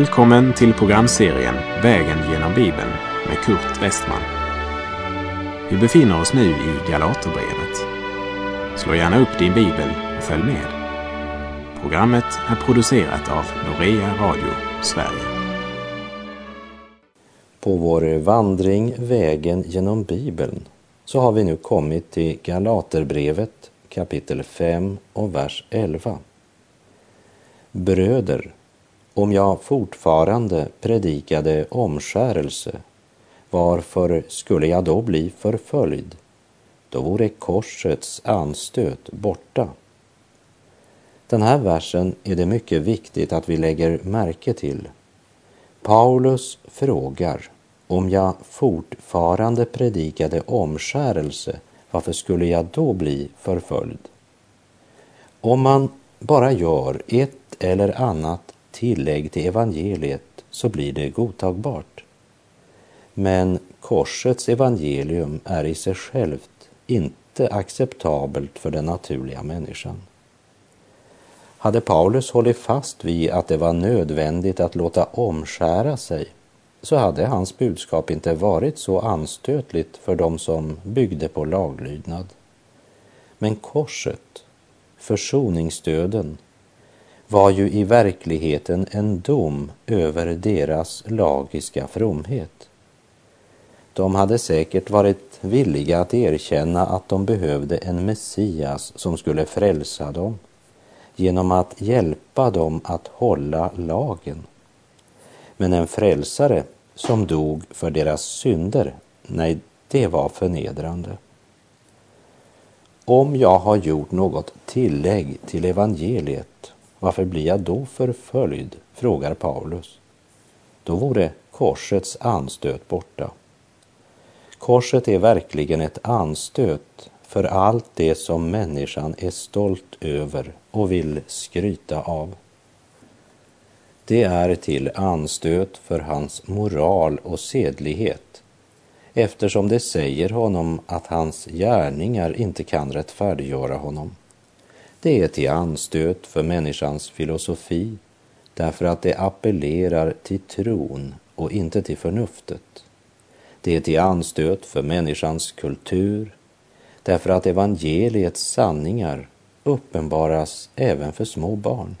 Välkommen till programserien Vägen genom Bibeln med Kurt Westman. Vi befinner oss nu i Galaterbrevet. Slå gärna upp din bibel och följ med. Programmet är producerat av Norea Radio Sverige. På vår vandring Vägen genom Bibeln så har vi nu kommit till Galaterbrevet kapitel 5 och vers 11. Bröder, om jag fortfarande predikade omskärelse, varför skulle jag då bli förföljd? Då vore korsets anstöt borta. Den här versen är det mycket viktigt att vi lägger märke till. Paulus frågar om jag fortfarande predikade omskärelse, varför skulle jag då bli förföljd? Om man bara gör ett eller annat tillägg till evangeliet så blir det godtagbart. Men korsets evangelium är i sig självt inte acceptabelt för den naturliga människan. Hade Paulus hållit fast vid att det var nödvändigt att låta omskära sig så hade hans budskap inte varit så anstötligt för dem som byggde på laglydnad. Men korset, försoningsdöden, var ju i verkligheten en dom över deras lagiska fromhet. De hade säkert varit villiga att erkänna att de behövde en Messias som skulle frälsa dem genom att hjälpa dem att hålla lagen. Men en frälsare som dog för deras synder, nej, det var förnedrande. Om jag har gjort något tillägg till evangeliet varför blir jag då förföljd? frågar Paulus. Då vore korsets anstöt borta. Korset är verkligen ett anstöt för allt det som människan är stolt över och vill skryta av. Det är till anstöt för hans moral och sedlighet eftersom det säger honom att hans gärningar inte kan rättfärdiggöra honom. Det är till anstöt för människans filosofi därför att det appellerar till tron och inte till förnuftet. Det är till anstöt för människans kultur därför att evangeliets sanningar uppenbaras även för små barn.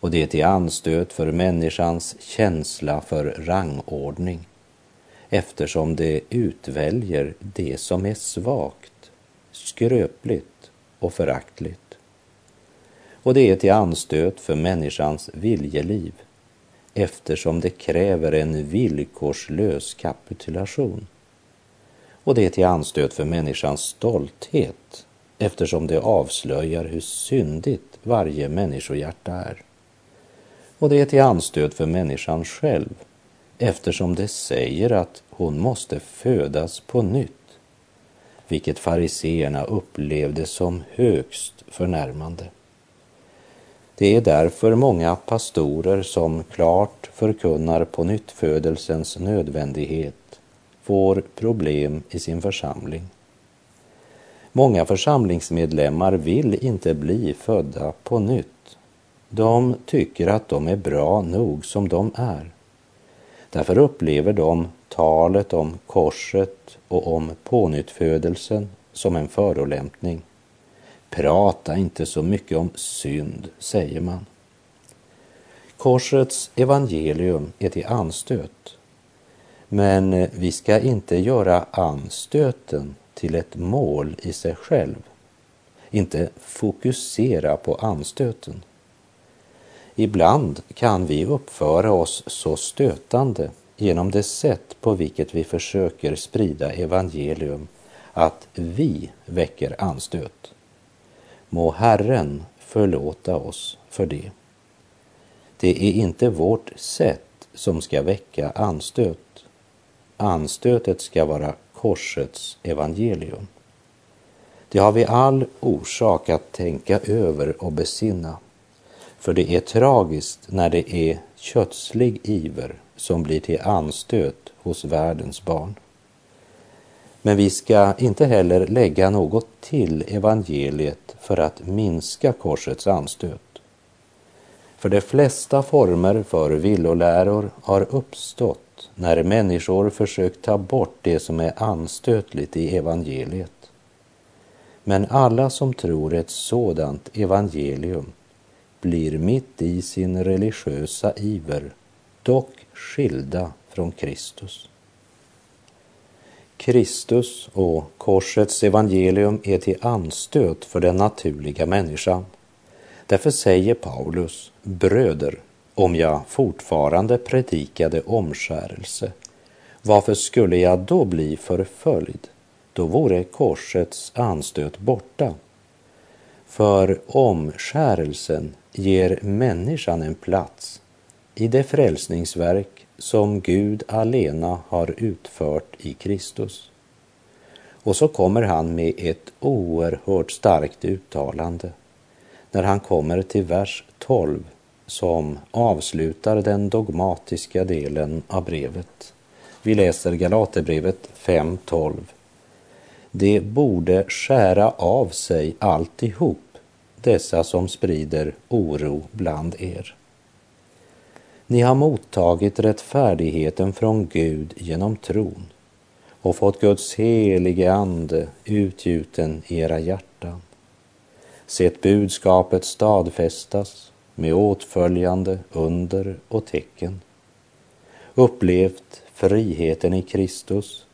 Och det är till anstöt för människans känsla för rangordning eftersom det utväljer det som är svagt, skröpligt och föraktligt och det är till anstöt för människans viljeliv eftersom det kräver en villkorslös kapitulation. Och det är till anstöt för människans stolthet eftersom det avslöjar hur syndigt varje människohjärta är. Och det är till anstöt för människan själv eftersom det säger att hon måste födas på nytt, vilket fariseerna upplevde som högst förnärmande. Det är därför många pastorer som klart förkunnar på nyttfödelsens nödvändighet får problem i sin församling. Många församlingsmedlemmar vill inte bli födda på nytt. De tycker att de är bra nog som de är. Därför upplever de talet om korset och om pånyttfödelsen som en förolämpning. Prata inte så mycket om synd, säger man. Korsets evangelium är till anstöt. Men vi ska inte göra anstöten till ett mål i sig själv. Inte fokusera på anstöten. Ibland kan vi uppföra oss så stötande genom det sätt på vilket vi försöker sprida evangelium att vi väcker anstöt. Må Herren förlåta oss för det. Det är inte vårt sätt som ska väcka anstöt. Anstötet ska vara korsets evangelium. Det har vi all orsak att tänka över och besinna. För det är tragiskt när det är kötslig iver som blir till anstöt hos världens barn. Men vi ska inte heller lägga något till evangeliet för att minska korsets anstöt. För de flesta former för villoläror har uppstått när människor försökt ta bort det som är anstötligt i evangeliet. Men alla som tror ett sådant evangelium blir mitt i sin religiösa iver dock skilda från Kristus. Kristus och korsets evangelium är till anstöt för den naturliga människan. Därför säger Paulus, bröder, om jag fortfarande predikade omskärelse, varför skulle jag då bli förföljd? Då vore korsets anstöt borta. För omskärelsen ger människan en plats i det frälsningsverk som Gud alena har utfört i Kristus. Och så kommer han med ett oerhört starkt uttalande när han kommer till vers 12 som avslutar den dogmatiska delen av brevet. Vi läser Galaterbrevet 5.12. Det borde skära av sig alltihop, dessa som sprider oro bland er. Ni har mottagit rättfärdigheten från Gud genom tron och fått Guds helige ande utgjuten i era hjärtan. Sett budskapet stadfästas med åtföljande under och tecken. Upplevt friheten i Kristus.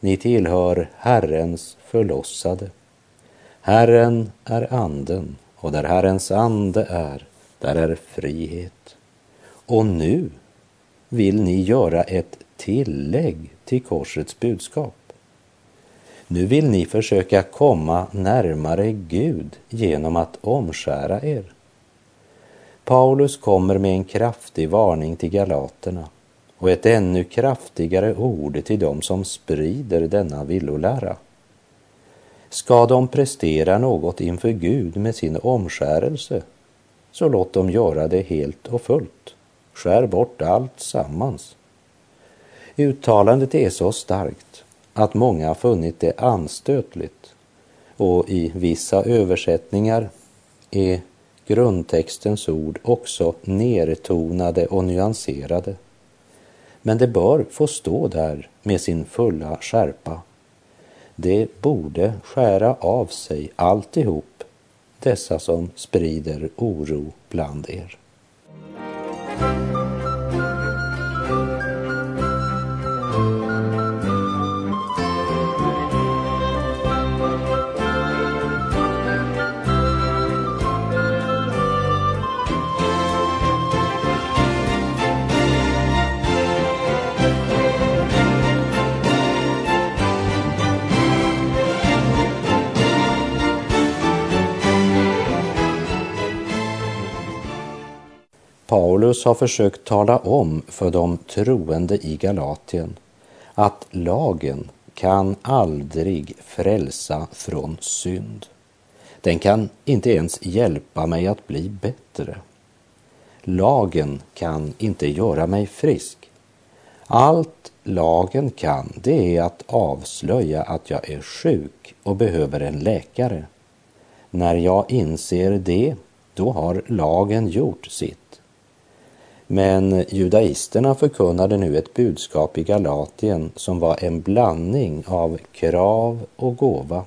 Ni tillhör Herrens förlossade. Herren är anden och där Herrens ande är, där är frihet. Och nu vill ni göra ett tillägg till korsets budskap. Nu vill ni försöka komma närmare Gud genom att omskära er. Paulus kommer med en kraftig varning till galaterna och ett ännu kraftigare ord till dem som sprider denna villolära. Ska de prestera något inför Gud med sin omskärelse, så låt dem göra det helt och fullt. Skär bort allt sammans. Uttalandet är så starkt att många har funnit det anstötligt och i vissa översättningar är grundtextens ord också nertonade och nyanserade. Men det bör få stå där med sin fulla skärpa. Det borde skära av sig alltihop, dessa som sprider oro bland er. Paulus har försökt tala om för de troende i Galatien att lagen kan aldrig frälsa från synd. Den kan inte ens hjälpa mig att bli bättre. Lagen kan inte göra mig frisk. Allt lagen kan, det är att avslöja att jag är sjuk och behöver en läkare. När jag inser det, då har lagen gjort sitt. Men judaisterna förkunnade nu ett budskap i Galatien som var en blandning av krav och gåva.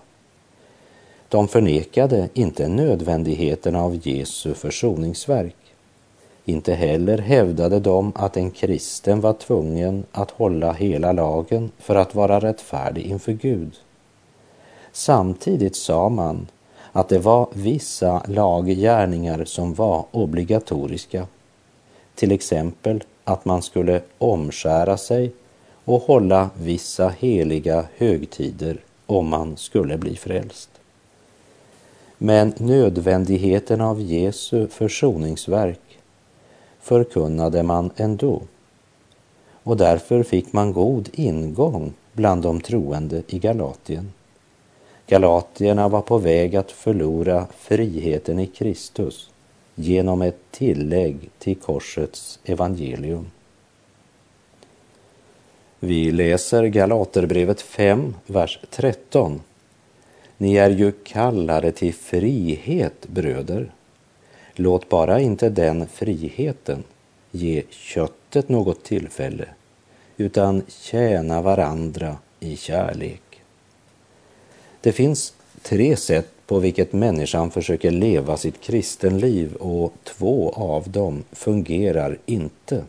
De förnekade inte nödvändigheten av Jesu försoningsverk. Inte heller hävdade de att en kristen var tvungen att hålla hela lagen för att vara rättfärdig inför Gud. Samtidigt sa man att det var vissa laggärningar som var obligatoriska till exempel att man skulle omskära sig och hålla vissa heliga högtider om man skulle bli frälst. Men nödvändigheten av Jesu försoningsverk förkunnade man ändå. Och därför fick man god ingång bland de troende i Galatien. Galatierna var på väg att förlora friheten i Kristus genom ett tillägg till korsets evangelium. Vi läser Galaterbrevet 5, vers 13. Ni är ju kallade till frihet, bröder. Låt bara inte den friheten ge köttet något tillfälle, utan tjäna varandra i kärlek. Det finns tre sätt på vilket människan försöker leva sitt kristenliv och två av dem fungerar inte.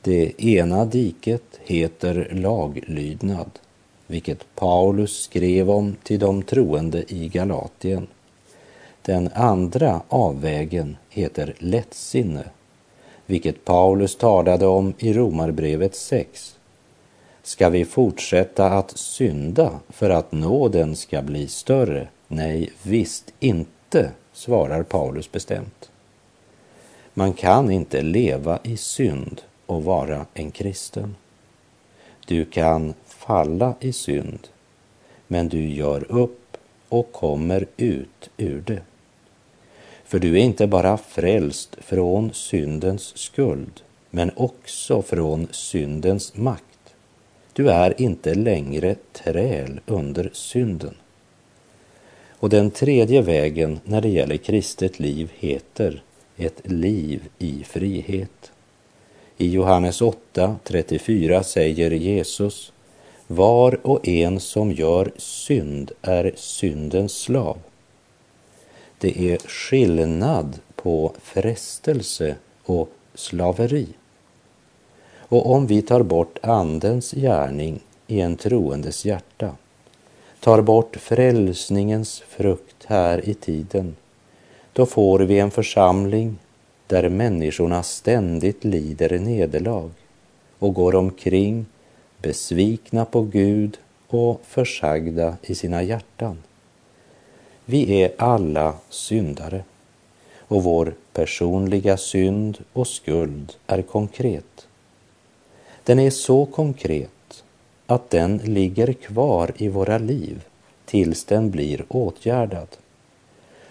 Det ena diket heter laglydnad, vilket Paulus skrev om till de troende i Galatien. Den andra avvägen heter lättsinne, vilket Paulus talade om i Romarbrevet 6. Ska vi fortsätta att synda för att nåden ska bli större? Nej, visst inte, svarar Paulus bestämt. Man kan inte leva i synd och vara en kristen. Du kan falla i synd, men du gör upp och kommer ut ur det. För du är inte bara frälst från syndens skuld, men också från syndens makt. Du är inte längre träl under synden. Och den tredje vägen när det gäller kristet liv heter ett liv i frihet. I Johannes 8, 34 säger Jesus Var och en som gör synd är syndens slav. Det är skillnad på frestelse och slaveri. Och om vi tar bort Andens gärning i en troendes hjärta, tar bort frälsningens frukt här i tiden, då får vi en församling där människorna ständigt lider nederlag och går omkring besvikna på Gud och försagda i sina hjärtan. Vi är alla syndare och vår personliga synd och skuld är konkret. Den är så konkret att den ligger kvar i våra liv tills den blir åtgärdad.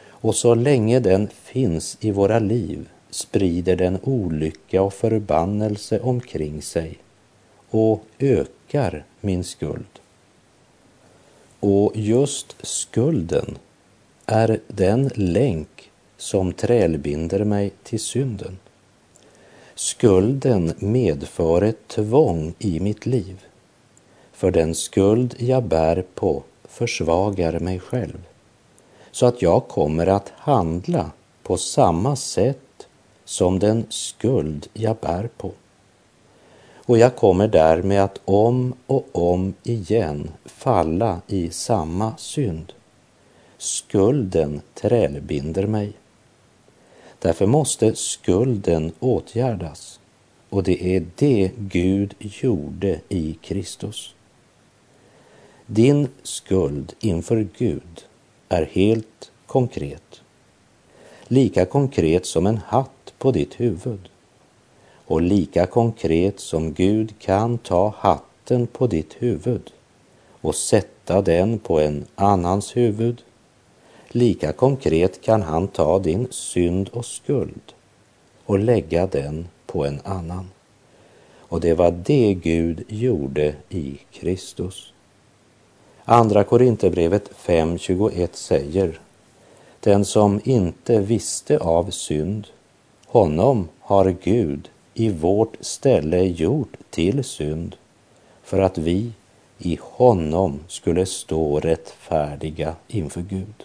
Och så länge den finns i våra liv sprider den olycka och förbannelse omkring sig och ökar min skuld. Och just skulden är den länk som trälbinder mig till synden. Skulden medför ett tvång i mitt liv. För den skuld jag bär på försvagar mig själv så att jag kommer att handla på samma sätt som den skuld jag bär på. Och jag kommer därmed att om och om igen falla i samma synd. Skulden trälbinder mig. Därför måste skulden åtgärdas och det är det Gud gjorde i Kristus. Din skuld inför Gud är helt konkret. Lika konkret som en hatt på ditt huvud. Och lika konkret som Gud kan ta hatten på ditt huvud och sätta den på en annans huvud Lika konkret kan han ta din synd och skuld och lägga den på en annan. Och det var det Gud gjorde i Kristus. Andra Korinthierbrevet 5.21 säger Den som inte visste av synd, honom har Gud i vårt ställe gjort till synd för att vi i honom skulle stå rättfärdiga inför Gud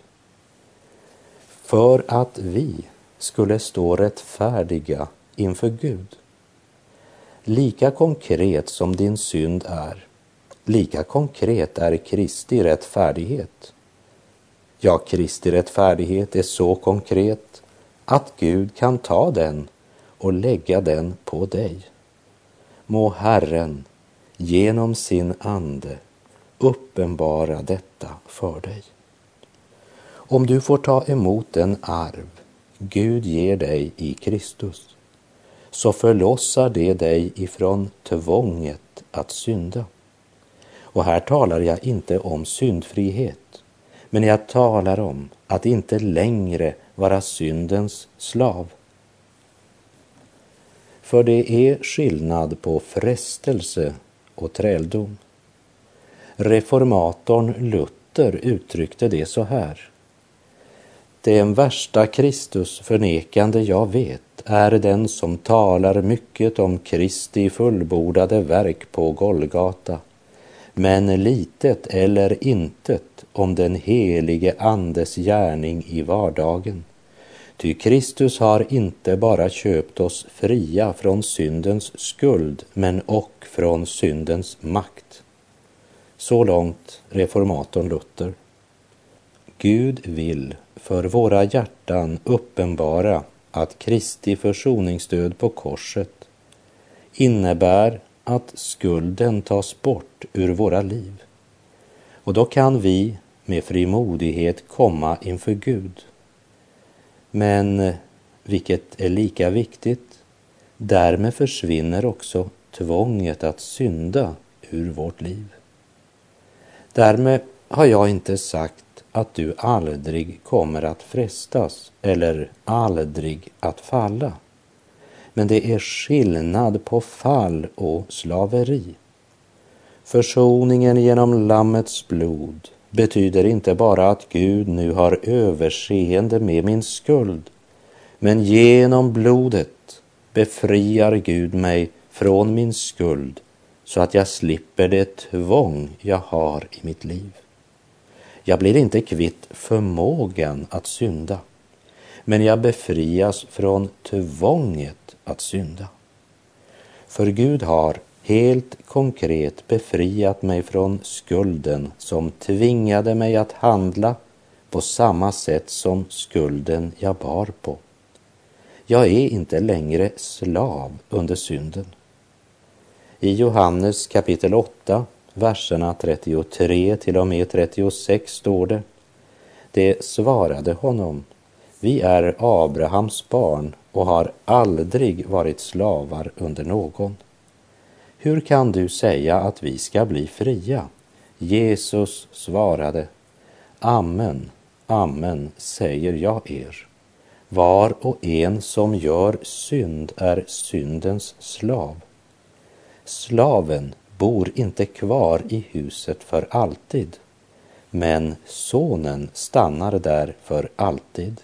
för att vi skulle stå rättfärdiga inför Gud. Lika konkret som din synd är, lika konkret är Kristi rättfärdighet. Ja, Kristi rättfärdighet är så konkret att Gud kan ta den och lägga den på dig. Må Herren genom sin ande uppenbara detta för dig. Om du får ta emot den arv Gud ger dig i Kristus, så förlossar det dig ifrån tvånget att synda. Och här talar jag inte om syndfrihet, men jag talar om att inte längre vara syndens slav. För det är skillnad på frestelse och träldom. Reformatorn Luther uttryckte det så här. Det värsta Kristusförnekande jag vet är den som talar mycket om Kristi fullbordade verk på Golgata, men litet eller intet om den helige Andes gärning i vardagen. Ty Kristus har inte bara köpt oss fria från syndens skuld, men och från syndens makt. Så långt reformatorn Luther. Gud vill för våra hjärtan uppenbara att Kristi försoningsdöd på korset innebär att skulden tas bort ur våra liv. Och då kan vi med frimodighet komma inför Gud. Men, vilket är lika viktigt, därmed försvinner också tvånget att synda ur vårt liv. Därmed har jag inte sagt att du aldrig kommer att frestas eller aldrig att falla. Men det är skillnad på fall och slaveri. Försoningen genom Lammets blod betyder inte bara att Gud nu har överseende med min skuld, men genom blodet befriar Gud mig från min skuld så att jag slipper det tvång jag har i mitt liv. Jag blir inte kvitt förmågan att synda, men jag befrias från tvånget att synda. För Gud har helt konkret befriat mig från skulden som tvingade mig att handla på samma sätt som skulden jag bar på. Jag är inte längre slav under synden. I Johannes kapitel 8 verserna 33 till och med 36 står det. Det svarade honom, vi är Abrahams barn och har aldrig varit slavar under någon. Hur kan du säga att vi ska bli fria? Jesus svarade, Amen, amen säger jag er. Var och en som gör synd är syndens slav. Slaven bor inte kvar i huset för alltid, men sonen stannar där för alltid.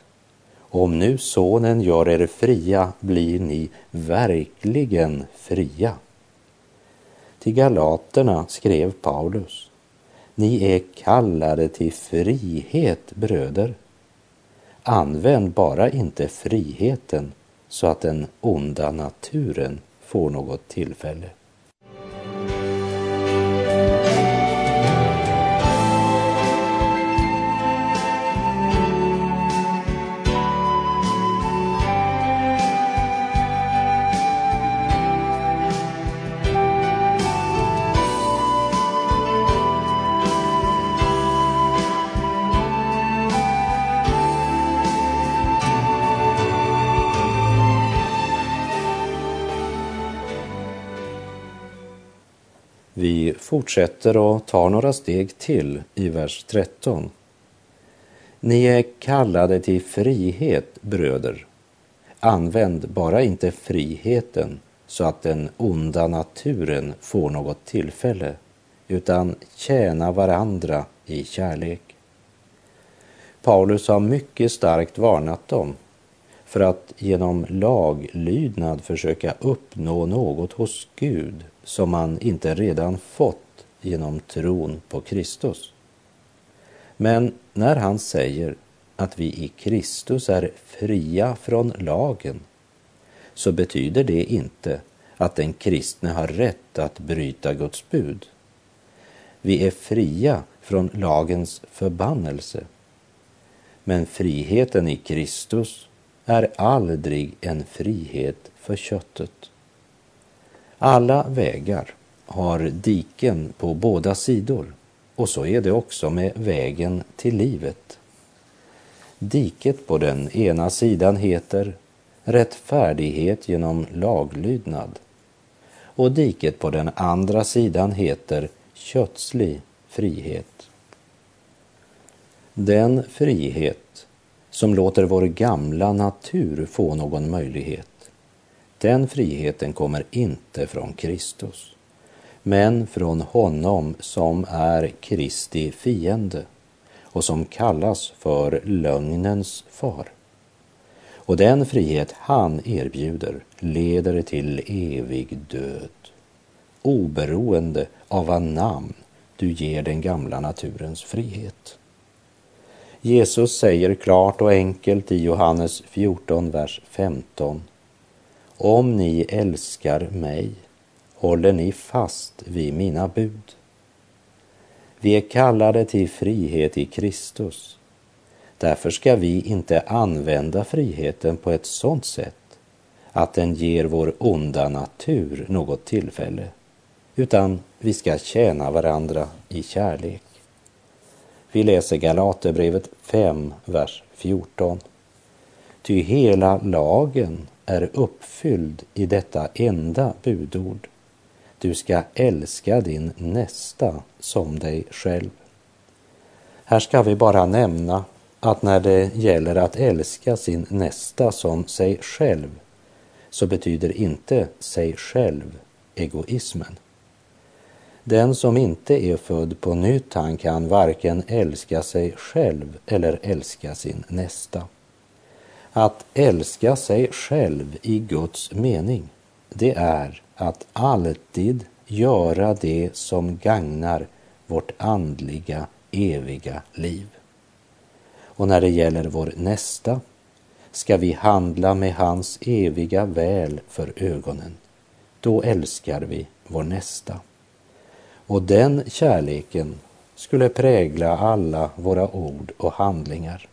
Om nu sonen gör er fria blir ni verkligen fria. Till galaterna skrev Paulus, ni är kallade till frihet bröder. Använd bara inte friheten så att den onda naturen får något tillfälle. Fortsätter och tar några steg till i vers 13. Ni är kallade till frihet, bröder. Använd bara inte friheten så att den onda naturen får något tillfälle, utan tjäna varandra i kärlek. Paulus har mycket starkt varnat dem för att genom laglydnad försöka uppnå något hos Gud som man inte redan fått genom tron på Kristus. Men när han säger att vi i Kristus är fria från lagen så betyder det inte att den kristne har rätt att bryta Guds bud. Vi är fria från lagens förbannelse. Men friheten i Kristus är aldrig en frihet för köttet. Alla vägar har diken på båda sidor och så är det också med vägen till livet. Diket på den ena sidan heter rättfärdighet genom laglydnad och diket på den andra sidan heter kötslig frihet. Den frihet som låter vår gamla natur få någon möjlighet den friheten kommer inte från Kristus, men från honom som är Kristi fiende och som kallas för lögnens far. Och den frihet han erbjuder leder till evig död, oberoende av vad namn du ger den gamla naturens frihet. Jesus säger klart och enkelt i Johannes 14, vers 15. Om ni älskar mig håller ni fast vid mina bud. Vi är kallade till frihet i Kristus. Därför ska vi inte använda friheten på ett sådant sätt att den ger vår onda natur något tillfälle, utan vi ska tjäna varandra i kärlek. Vi läser Galaterbrevet 5, vers 14. Ty hela lagen är uppfylld i detta enda budord. Du ska älska din nästa som dig själv. Här ska vi bara nämna att när det gäller att älska sin nästa som sig själv så betyder inte sig själv egoismen. Den som inte är född på nytt, han kan varken älska sig själv eller älska sin nästa. Att älska sig själv i Guds mening, det är att alltid göra det som gagnar vårt andliga, eviga liv. Och när det gäller vår nästa ska vi handla med hans eviga väl för ögonen. Då älskar vi vår nästa. Och den kärleken skulle prägla alla våra ord och handlingar.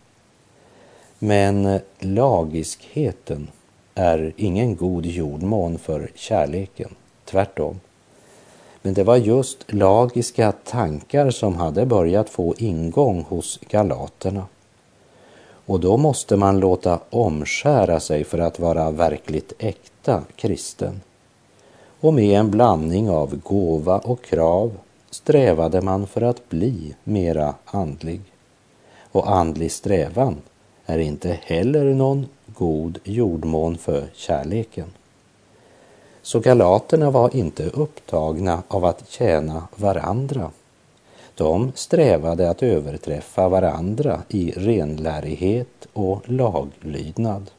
Men lagiskheten är ingen god jordmån för kärleken, tvärtom. Men det var just lagiska tankar som hade börjat få ingång hos galaterna. Och då måste man låta omskära sig för att vara verkligt äkta kristen. Och med en blandning av gåva och krav strävade man för att bli mera andlig. Och andlig strävan är inte heller någon god jordmån för kärleken. Så galaterna var inte upptagna av att tjäna varandra. De strävade att överträffa varandra i renlärighet och laglydnad.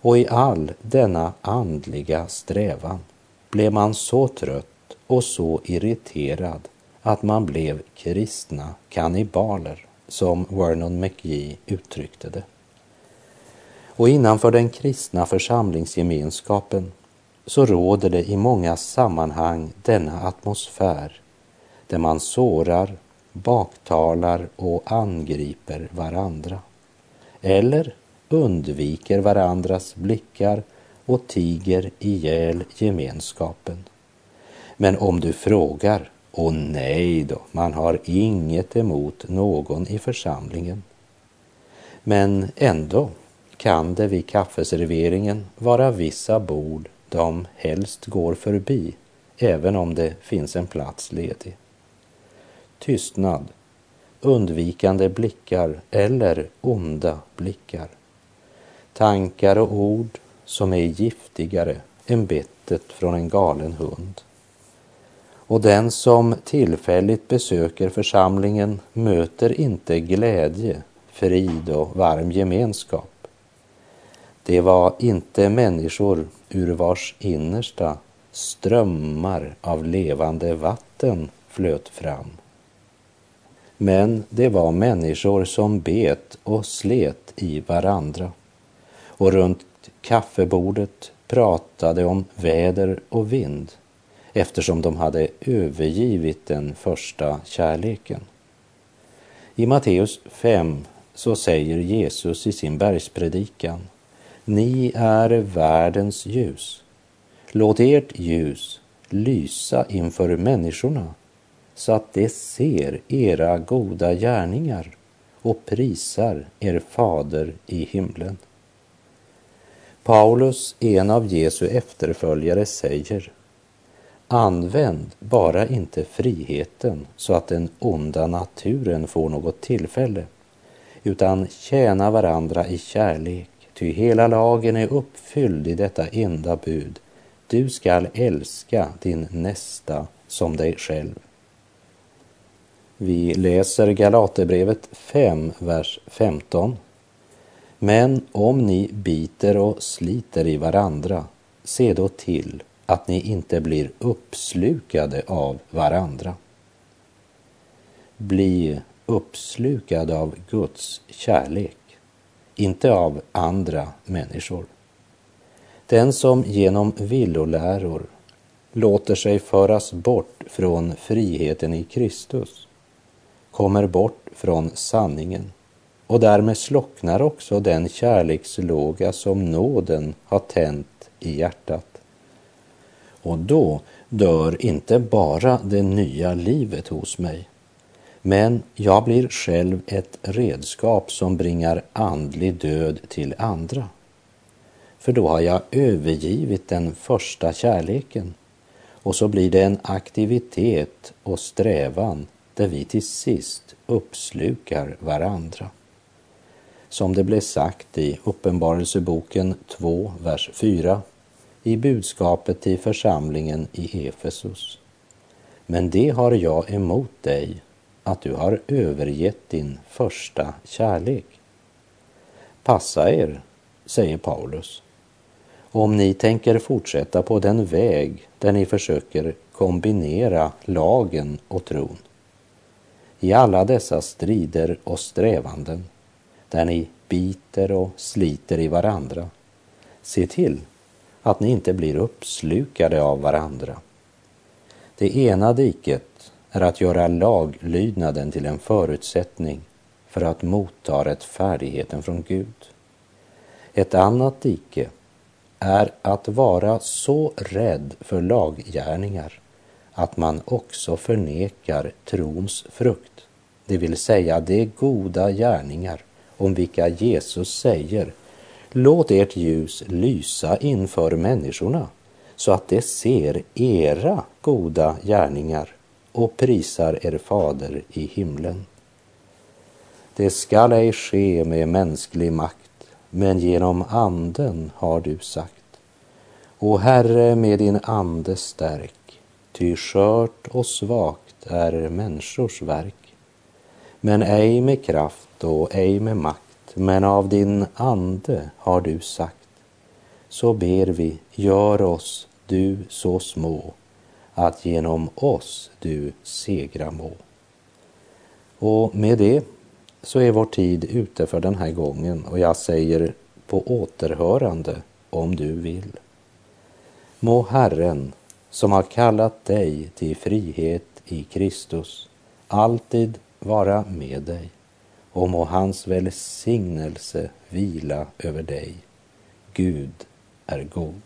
Och i all denna andliga strävan blev man så trött och så irriterad att man blev kristna kannibaler, som Vernon McGee uttryckte det. Och innanför den kristna församlingsgemenskapen så råder det i många sammanhang denna atmosfär där man sårar, baktalar och angriper varandra. Eller undviker varandras blickar och tiger ihjäl gemenskapen. Men om du frågar, och nej då, man har inget emot någon i församlingen. Men ändå kan det vid kaffeserveringen vara vissa bord de helst går förbi, även om det finns en plats ledig. Tystnad, undvikande blickar eller onda blickar. Tankar och ord som är giftigare än bettet från en galen hund. Och den som tillfälligt besöker församlingen möter inte glädje, frid och varm gemenskap. Det var inte människor ur vars innersta strömmar av levande vatten flöt fram. Men det var människor som bet och slet i varandra och runt kaffebordet pratade om väder och vind eftersom de hade övergivit den första kärleken. I Matteus 5 så säger Jesus i sin bergspredikan Ni är världens ljus. Låt ert ljus lysa inför människorna så att de ser era goda gärningar och prisar er fader i himlen. Paulus, en av Jesu efterföljare, säger Använd bara inte friheten så att den onda naturen får något tillfälle, utan tjäna varandra i kärlek, ty hela lagen är uppfylld i detta enda bud. Du skall älska din nästa som dig själv. Vi läser Galaterbrevet 5, vers 15. Men om ni biter och sliter i varandra, se då till att ni inte blir uppslukade av varandra. Bli uppslukad av Guds kärlek, inte av andra människor. Den som genom villoläror låter sig föras bort från friheten i Kristus kommer bort från sanningen och därmed slocknar också den kärlekslåga som nåden har tänt i hjärtat. Och då dör inte bara det nya livet hos mig, men jag blir själv ett redskap som bringar andlig död till andra. För då har jag övergivit den första kärleken och så blir det en aktivitet och strävan där vi till sist uppslukar varandra. Som det blev sagt i Uppenbarelseboken 2, vers 4 i budskapet till församlingen i Efesus. Men det har jag emot dig, att du har övergett din första kärlek. Passa er, säger Paulus, om ni tänker fortsätta på den väg där ni försöker kombinera lagen och tron. I alla dessa strider och strävanden där ni biter och sliter i varandra, se till att ni inte blir uppslukade av varandra. Det ena diket är att göra laglydnaden till en förutsättning för att motta rättfärdigheten från Gud. Ett annat dike är att vara så rädd för laggärningar att man också förnekar trons frukt, det vill säga de goda gärningar om vilka Jesus säger Låt ert ljus lysa inför människorna så att de ser era goda gärningar och prisar er fader i himlen. Det skall ej ske med mänsklig makt, men genom anden har du sagt. O Herre, med din ande stärk, ty skört och svagt är människors verk, men ej med kraft och ej med makt men av din ande har du sagt. Så ber vi, gör oss du så små att genom oss du segra må. Och med det så är vår tid ute för den här gången och jag säger på återhörande om du vill. Må Herren som har kallat dig till frihet i Kristus alltid vara med dig och må hans välsignelse vila över dig. Gud är god.